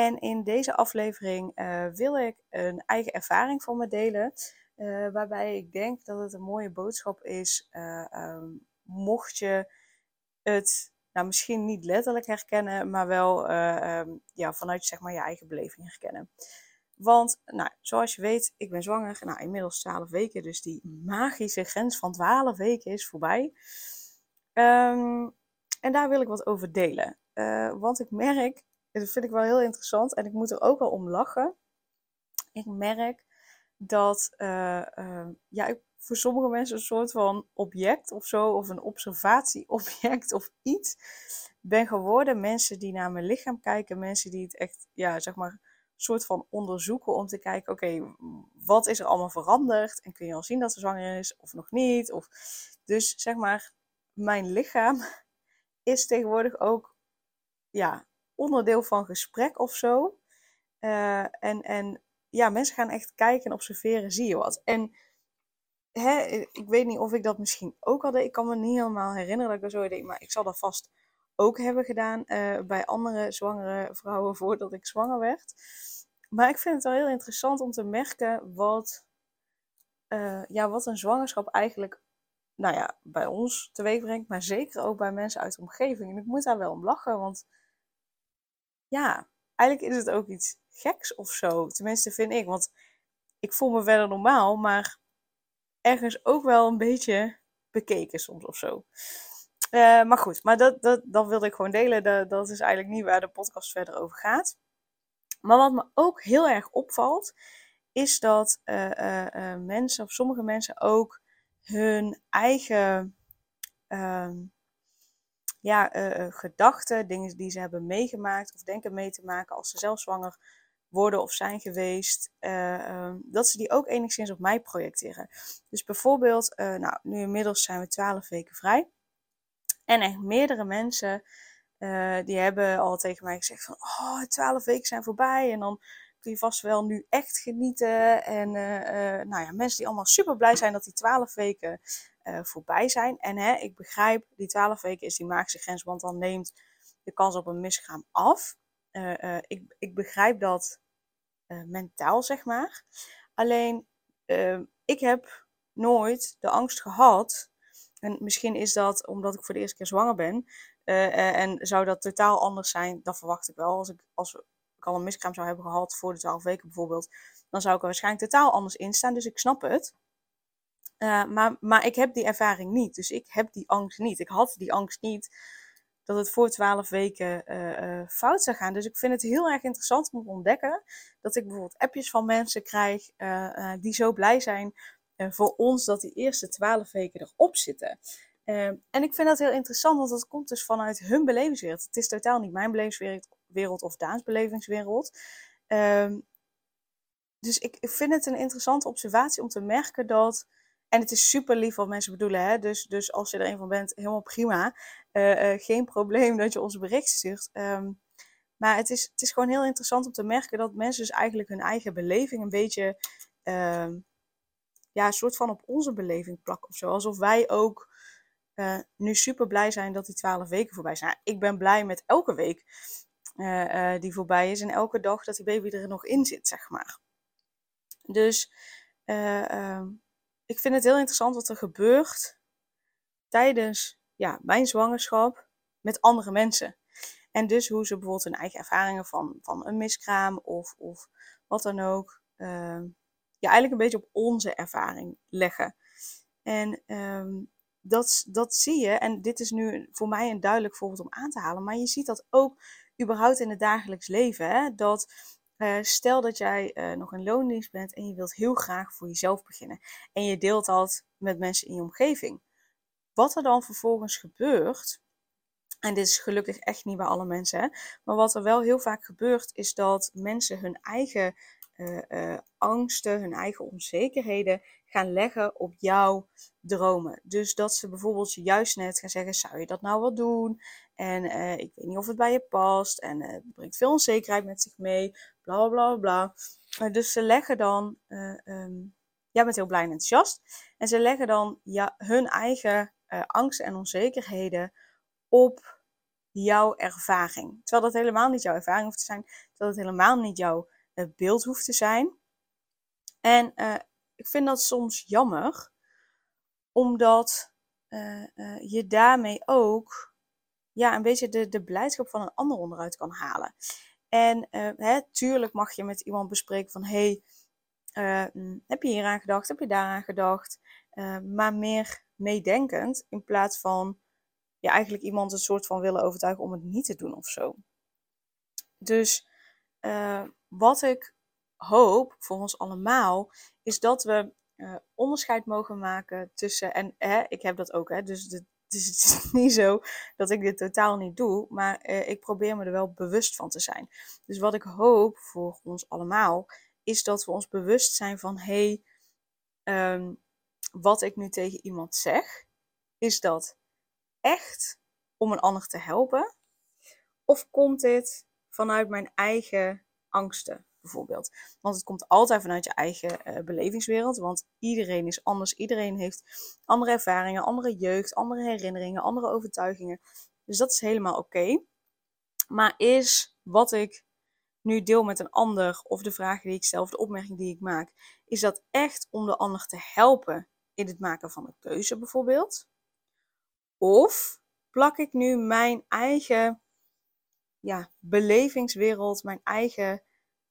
En in deze aflevering uh, wil ik een eigen ervaring van me delen. Uh, waarbij ik denk dat het een mooie boodschap is. Uh, um, mocht je het nou, misschien niet letterlijk herkennen, maar wel um, ja, vanuit zeg maar, je eigen beleving herkennen. Want, nou, zoals je weet, ik ben zwanger. Nou, inmiddels 12 weken, dus die magische grens van 12 weken is voorbij. Um, en daar wil ik wat over delen. want ik merk dat vind ik wel heel interessant en ik moet er ook wel om lachen. Ik merk dat uh, uh, ja, ik voor sommige mensen een soort van object of zo, of een observatieobject of iets ben geworden. Mensen die naar mijn lichaam kijken, mensen die het echt, ja, zeg maar, soort van onderzoeken om te kijken, oké, wat is er allemaal veranderd? En kun je al zien dat ze zwanger is of nog niet? Of, dus zeg maar, mijn lichaam is tegenwoordig ook, ja, onderdeel van gesprek of zo. Uh, en, en ja, mensen gaan echt kijken en observeren, zie je wat. En hè, ik weet niet of ik dat misschien ook had. Ik kan me niet helemaal herinneren dat ik er zo deed, maar ik zal dat vast ook hebben gedaan uh, bij andere zwangere vrouwen voordat ik zwanger werd. Maar ik vind het wel heel interessant om te merken wat, uh, ja, wat een zwangerschap eigenlijk nou ja, bij ons teweeg brengt, maar zeker ook bij mensen uit de omgeving. En ik moet daar wel om lachen, want ja, eigenlijk is het ook iets geks of zo. Tenminste, vind ik. Want ik voel me verder normaal, maar ergens ook wel een beetje bekeken soms of zo. Uh, maar goed, maar dat, dat, dat wilde ik gewoon delen. Dat, dat is eigenlijk niet waar de podcast verder over gaat. Maar wat me ook heel erg opvalt, is dat uh, uh, mensen, of sommige mensen ook, hun eigen ehm, ja, uh, gedachten, dingen die ze hebben meegemaakt of denken mee te maken als ze zelf zwanger worden of zijn geweest, uh, dat ze die ook enigszins op mij projecteren. Dus bijvoorbeeld, nou, nu inmiddels zijn we twaalf weken vrij. En echt meerdere mensen die hebben al tegen mij gezegd van, oh, twaalf weken zijn voorbij en dan kun je vast wel nu echt genieten. En nou ja, mensen die allemaal super blij zijn dat die twaalf weken voorbij zijn. En hè, ik begrijp, die 12 weken is die magische grens, want dan neemt de kans op een miskraam af. Uh, uh, ik, ik begrijp dat mentaal, zeg maar. Alleen, ik heb nooit de angst gehad. En misschien is dat omdat ik voor de eerste keer zwanger ben. en zou dat totaal anders zijn, dat verwacht ik wel. Als ik, als ik al een miskraam zou hebben gehad voor de 12 weken bijvoorbeeld, dan zou ik er waarschijnlijk totaal anders in staan. Dus ik snap het. Uh, maar, maar ik heb die ervaring niet. Dus ik heb die angst niet. Ik had die angst niet dat het voor twaalf weken uh, uh, fout zou gaan. Dus ik vind het heel erg interessant om te ontdekken dat ik bijvoorbeeld appjes van mensen krijg die zo blij zijn voor ons dat die eerste twaalf weken erop zitten. en ik vind dat heel interessant, want dat komt dus vanuit hun belevingswereld. Het is totaal niet mijn belevingswereld of Daans belevingswereld. Ehm, dus ik, ik vind het een interessante observatie om te merken dat en het is super lief wat mensen bedoelen. Hè? Dus, dus als je er een van bent, helemaal prima. Uh, uh, geen probleem dat je ons bericht stuurt. Um, maar het is, het is gewoon heel interessant om te merken dat mensen dus eigenlijk hun eigen beleving een beetje, uh, ja, een soort van op onze beleving plakken of zo. Alsof wij ook uh, nu super blij zijn dat die twaalf weken voorbij zijn. ik ben blij met elke week die voorbij is en elke dag dat die baby er nog in zit, zeg maar. Dus ehm, ik vind het heel interessant wat er gebeurt tijdens ja, mijn zwangerschap met andere mensen. En dus hoe ze bijvoorbeeld hun eigen ervaringen van, van een miskraam of, of wat dan ook, uh, ja, eigenlijk een beetje op onze ervaring leggen. En um, dat, dat zie je, en dit is nu voor mij een duidelijk voorbeeld om aan te halen, maar je ziet dat ook überhaupt in het dagelijks leven. Hè? Dat uh, stel dat jij uh, nog in loondienst bent en je wilt heel graag voor jezelf beginnen. En je deelt dat met mensen in je omgeving. Wat er dan vervolgens gebeurt, En dit is gelukkig echt niet bij alle mensen. Maar wat er wel heel vaak gebeurt, is dat mensen hun eigen uh, angsten, hun eigen onzekerheden gaan leggen op jouw dromen. Dus dat ze bijvoorbeeld juist net gaan zeggen: zou je dat nou wel doen? En ik weet niet of het bij je past. En het brengt veel onzekerheid met zich mee. Bla bla bla. dus ze leggen dan. Um, jij bent heel blij en enthousiast. En ze leggen dan ja, hun eigen angsten en onzekerheden op jouw ervaring. Terwijl dat helemaal niet jouw ervaring hoeft te zijn. Terwijl het helemaal niet jouw beeld hoeft te zijn. En ik vind dat soms jammer, omdat je daarmee ook ja, een beetje de, de blijdschap van een ander onderuit kan halen. En hè, tuurlijk mag je met iemand bespreken van hey, mm, heb je hier aan gedacht, heb je daaraan gedacht? maar meer meedenkend in plaats van ja, eigenlijk iemand een soort van willen overtuigen om het niet te doen of zo. Dus wat ik hoop voor ons allemaal, is dat we onderscheid mogen maken tussen, en ik heb dat ook, hè, dus, de, dus het is niet zo dat ik dit totaal niet doe, maar uh, ik probeer me er wel bewust van te zijn. Dus wat ik hoop voor ons allemaal, is dat we ons bewust zijn van, hé, hey, um, wat ik nu tegen iemand zeg, is dat echt om een ander te helpen? Of komt dit vanuit mijn eigen angsten, bijvoorbeeld? Want het komt altijd vanuit je eigen uh, belevingswereld, want iedereen is anders. Iedereen heeft andere ervaringen, andere jeugd, andere herinneringen, andere overtuigingen. Dus dat is helemaal oké. Maar is wat ik nu deel met een ander, of de vragen die ik stel, de opmerking die ik maak, is dat echt om de ander te helpen in het maken van een keuze, bijvoorbeeld? Of plak ik nu mijn eigen ja, belevingswereld, mijn eigen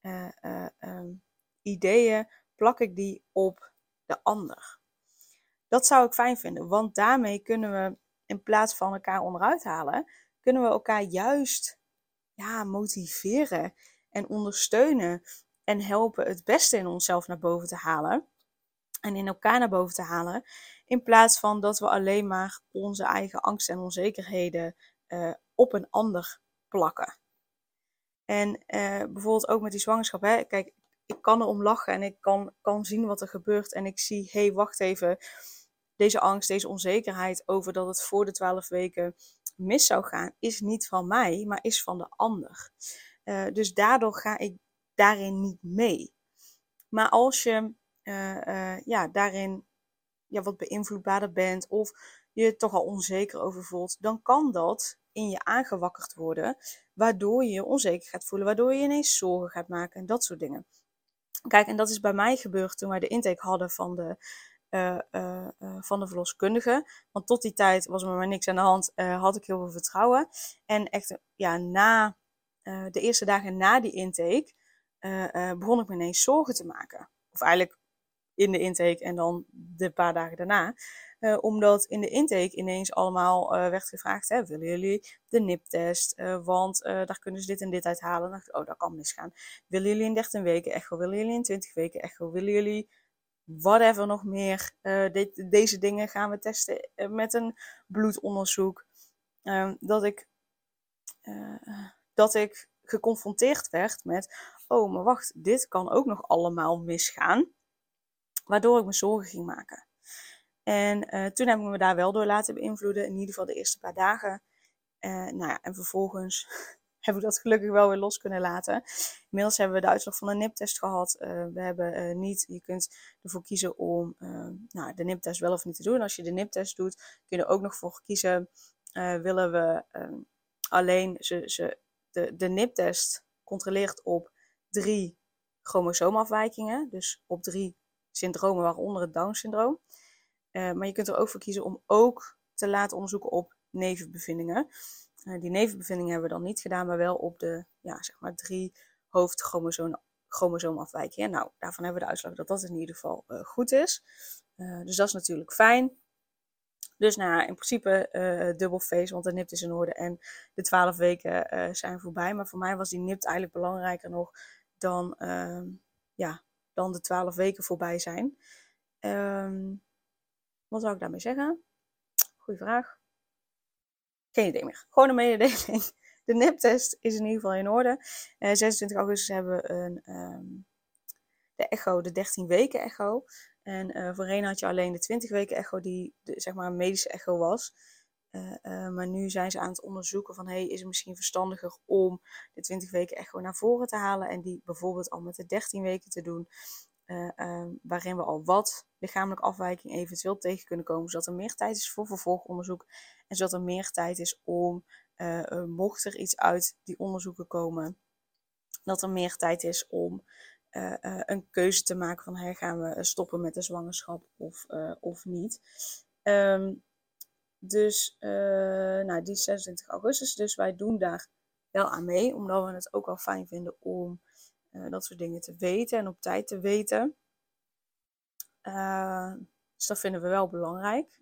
uh, uh, um, ideeën, plak ik die op de ander? Dat zou ik fijn vinden, want daarmee kunnen we in plaats van elkaar onderuit halen, kunnen we elkaar juist ja, motiveren en ondersteunen en helpen het beste in onszelf naar boven te halen en in elkaar naar boven te halen. In plaats van dat we alleen maar onze eigen angsten en onzekerheden uh, op een ander plakken. En uh, bijvoorbeeld ook met die zwangerschap. Hè? Kijk, ik kan erom lachen en ik kan, kan zien wat er gebeurt. En ik zie, hé, hey, wacht even. Deze angst, deze onzekerheid over dat het voor de twaalf weken mis zou gaan, is niet van mij, maar is van de ander. Uh, dus daardoor ga ik daarin niet mee. Maar als je uh, ja, daarin ja, wat beïnvloedbaarder bent of je toch al onzeker over voelt, dan kan dat in je aangewakkerd worden, waardoor je je onzeker gaat voelen, waardoor je ineens zorgen gaat maken en dat soort dingen. Kijk, en dat is bij mij gebeurd toen wij de intake hadden van de, uh, uh, uh, van de verloskundige. Want tot die tijd was er maar niks aan de hand, had ik heel veel vertrouwen. En echt, ja, na de eerste dagen na die intake begon ik me ineens zorgen te maken. Of eigenlijk in de intake en dan de paar dagen daarna. Uh, omdat in de intake ineens allemaal uh, werd gevraagd: hè, willen jullie de NIP-test? Uh, want daar kunnen ze dit en dit uithalen. Dan dacht oh, dat kan misgaan. Willen jullie in 13 weken echo? Willen jullie in 20 weken echo? Willen jullie whatever nog meer? De deze dingen gaan we testen met een bloedonderzoek. Ehm, dat ik. dat ik geconfronteerd werd met: oh, maar wacht, dit kan ook nog allemaal misgaan. Waardoor ik me zorgen ging maken. En uh, toen heb ik me daar wel door laten beïnvloeden. In ieder geval de eerste paar dagen. Uh, nou ja, en vervolgens heb ik dat gelukkig wel weer los kunnen laten. Inmiddels hebben we de uitslag van de NIP-test gehad. Uh, we hebben niet, je kunt ervoor kiezen om nou, de NIP-test wel of niet te doen. Als je de NIP-test doet, kun je er ook nog voor kiezen. willen we ehm, alleen ze, ze, de, de NIP-test controleert op drie chromosoomafwijkingen. Dus op drie syndromen, waaronder het Down-syndroom. Uh, maar je kunt er ook voor kiezen om ook te laten onderzoeken op nevenbevindingen. Uh, die nevenbevindingen hebben we dan niet gedaan, maar wel op de ja, zeg maar drie hoofdchromosoomafwijkingen. Nou, daarvan hebben we de uitslag dat dat in ieder geval uh, goed is. dus dat is natuurlijk fijn. Dus nou in principe dubbel feest, want de nipt is in orde en de twaalf weken zijn voorbij. Maar voor mij was die nipt eigenlijk belangrijker nog dan ehm, ja, dan de twaalf weken voorbij zijn. Um, wat zou ik daarmee zeggen? Goeie vraag. geen idee meer. Gewoon een mededeling. De neptest is in ieder geval in orde. 26 augustus hebben we een, ehm, de echo, de 13 weken echo. En uh, voorheen had je alleen de 20 weken echo, die zeg maar een medische echo was. Uh, maar nu zijn ze aan het onderzoeken van, hey, is het misschien verstandiger om de 20 weken echo naar voren te halen en die bijvoorbeeld al met de 13 weken te doen, ehm, waarin we al wat lichamelijke afwijking eventueel tegen kunnen komen, zodat er meer tijd is voor vervolgonderzoek en zodat er meer tijd is om, mocht er iets uit die onderzoeken komen, dat er meer tijd is om een keuze te maken van hey, gaan we stoppen met de zwangerschap of, of niet. Um, dus nou, die is 26 augustus, dus wij doen daar wel aan mee, omdat we het ook wel fijn vinden om dat soort dingen te weten en op tijd te weten. dus dat vinden we wel belangrijk.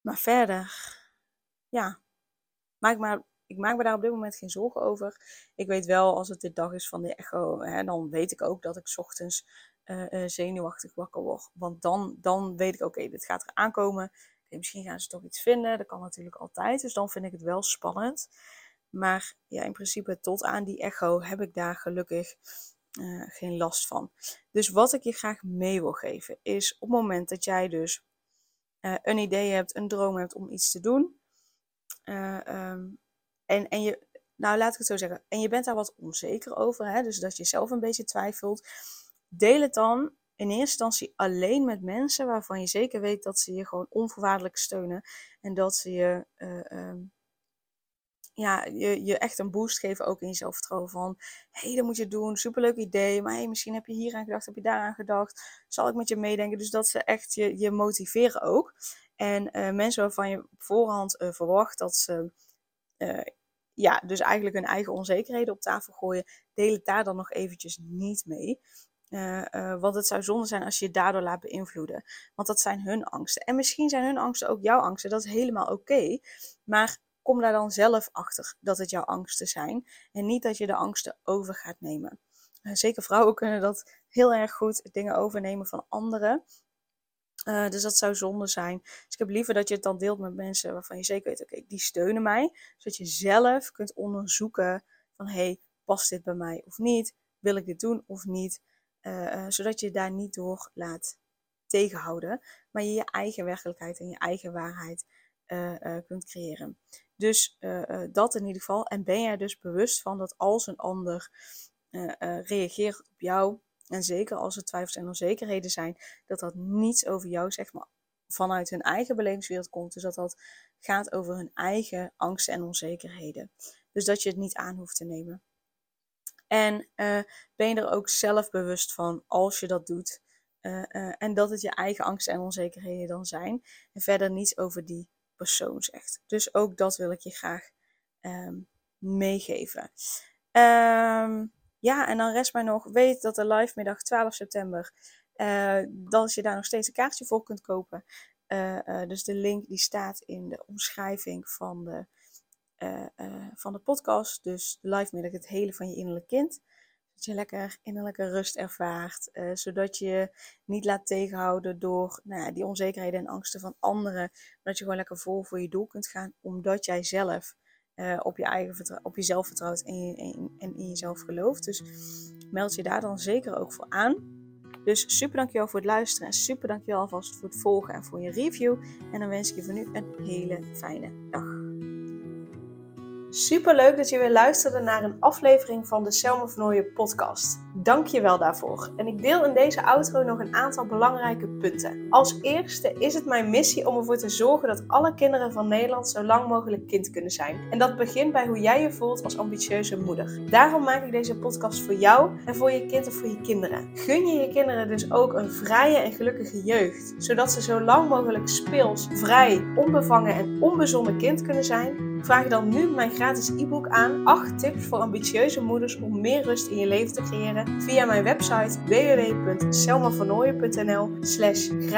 Maar verder, ja, maak maar ik maak me daar op dit moment geen zorgen over. Ik weet wel, als het de dag is van de echo, hè, dan weet ik ook dat ik ochtends uh, zenuwachtig wakker word. Want dan, dan weet ik, oké, dit gaat er aankomen. misschien gaan ze toch iets vinden. Dat kan natuurlijk altijd. Dus dan vind ik het wel spannend. Maar ja, in principe tot aan die echo heb ik daar gelukkig uh, geen last van. Dus wat ik je graag mee wil geven is op het moment dat jij dus uh, een idee hebt, een droom hebt om iets te doen. Uh, um, en, en je, nou laat ik het zo zeggen, en je bent daar wat onzeker over, hè? dus dat je zelf een beetje twijfelt. Deel het dan in eerste instantie alleen met mensen waarvan je zeker weet dat ze je gewoon onvoorwaardelijk steunen. En dat ze je, um, ja, je, je echt een boost geven ook in je zelfvertrouwen. Van, hé, hey, dat moet je doen, superleuk idee. Maar hey, misschien heb je hier aan gedacht, heb je daar aan gedacht. Zal ik met je meedenken? Dus dat ze echt je, je motiveren ook. En uh, mensen waarvan je voorhand uh, verwacht dat ze uh, ja, dus eigenlijk hun eigen onzekerheden op tafel gooien, deel het daar dan nog eventjes niet mee. Uh, want het zou zonde zijn als je je daardoor laat beïnvloeden. Want dat zijn hun angsten. En misschien zijn hun angsten ook jouw angsten. Dat is helemaal oké. Maar kom daar dan zelf achter dat het jouw angsten zijn. En niet dat je de angsten over gaat nemen. Uh, zeker vrouwen kunnen dat heel erg goed, dingen overnemen van anderen. Uh, dus dat zou zonde zijn. Dus ik heb liever dat je het dan deelt met mensen waarvan je zeker weet, oké, die steunen mij. Zodat je zelf kunt onderzoeken van, hey, past dit bij mij of niet? Wil ik dit doen of niet? Uh, zodat je daar niet door laat tegenhouden, maar je je eigen werkelijkheid en je eigen waarheid kunt creëren. Dus dat in ieder geval. En ben jij dus bewust van dat als een ander reageert op jou, en zeker als er twijfels en onzekerheden zijn, dat dat niets over jou zegt, maar vanuit hun eigen belevingswereld komt. Dus dat dat gaat over hun eigen angsten en onzekerheden. Dus dat je het niet aan hoeft te nemen. En ben je er ook zelf bewust van als je dat doet. En dat het je eigen angsten en onzekerheden dan zijn. En verder niets over die persoon zegt. Dus ook dat wil ik je graag um, meegeven. Um, ja, en dan rest mij nog, weet dat de live middag 12 september, uh, dat je daar nog steeds een kaartje voor kunt kopen. Uh, uh, dus de link die staat in de omschrijving van de, van de podcast. Dus live middag, het hele van je innerlijk kind. Dat je lekker innerlijke rust ervaart. zodat je niet laat tegenhouden door nou ja, die onzekerheden en angsten van anderen. Maar dat je gewoon lekker vol voor je doel kunt gaan. Omdat jij zelf uh, op, je eigen op jezelf vertrouwt en, je, en, en, in jezelf gelooft. Dus meld je daar dan zeker ook voor aan. Dus super dankjewel voor het luisteren en super dankjewel alvast voor het volgen en voor je review. En dan wens ik je voor nu een hele fijne dag. Super leuk dat je weer luisterde naar een aflevering van de Selma Vernooien podcast. Dank je wel daarvoor. En ik deel in deze outro nog een aantal belangrijke punten. Als eerste is het mijn missie om ervoor te zorgen dat alle kinderen van Nederland zo lang mogelijk kind kunnen zijn. En dat begint bij hoe jij je voelt als ambitieuze moeder. Daarom maak ik deze podcast voor jou en voor je kind of voor je kinderen. Gun je je kinderen dus ook een vrije en gelukkige jeugd, zodat ze zo lang mogelijk speels, vrij, onbevangen en onbezonnen kind kunnen zijn Vraag dan nu mijn gratis e-book aan 8 tips voor ambitieuze moeders om meer rust in je leven te creëren via mijn website www.selmavernooien.nl slash gratis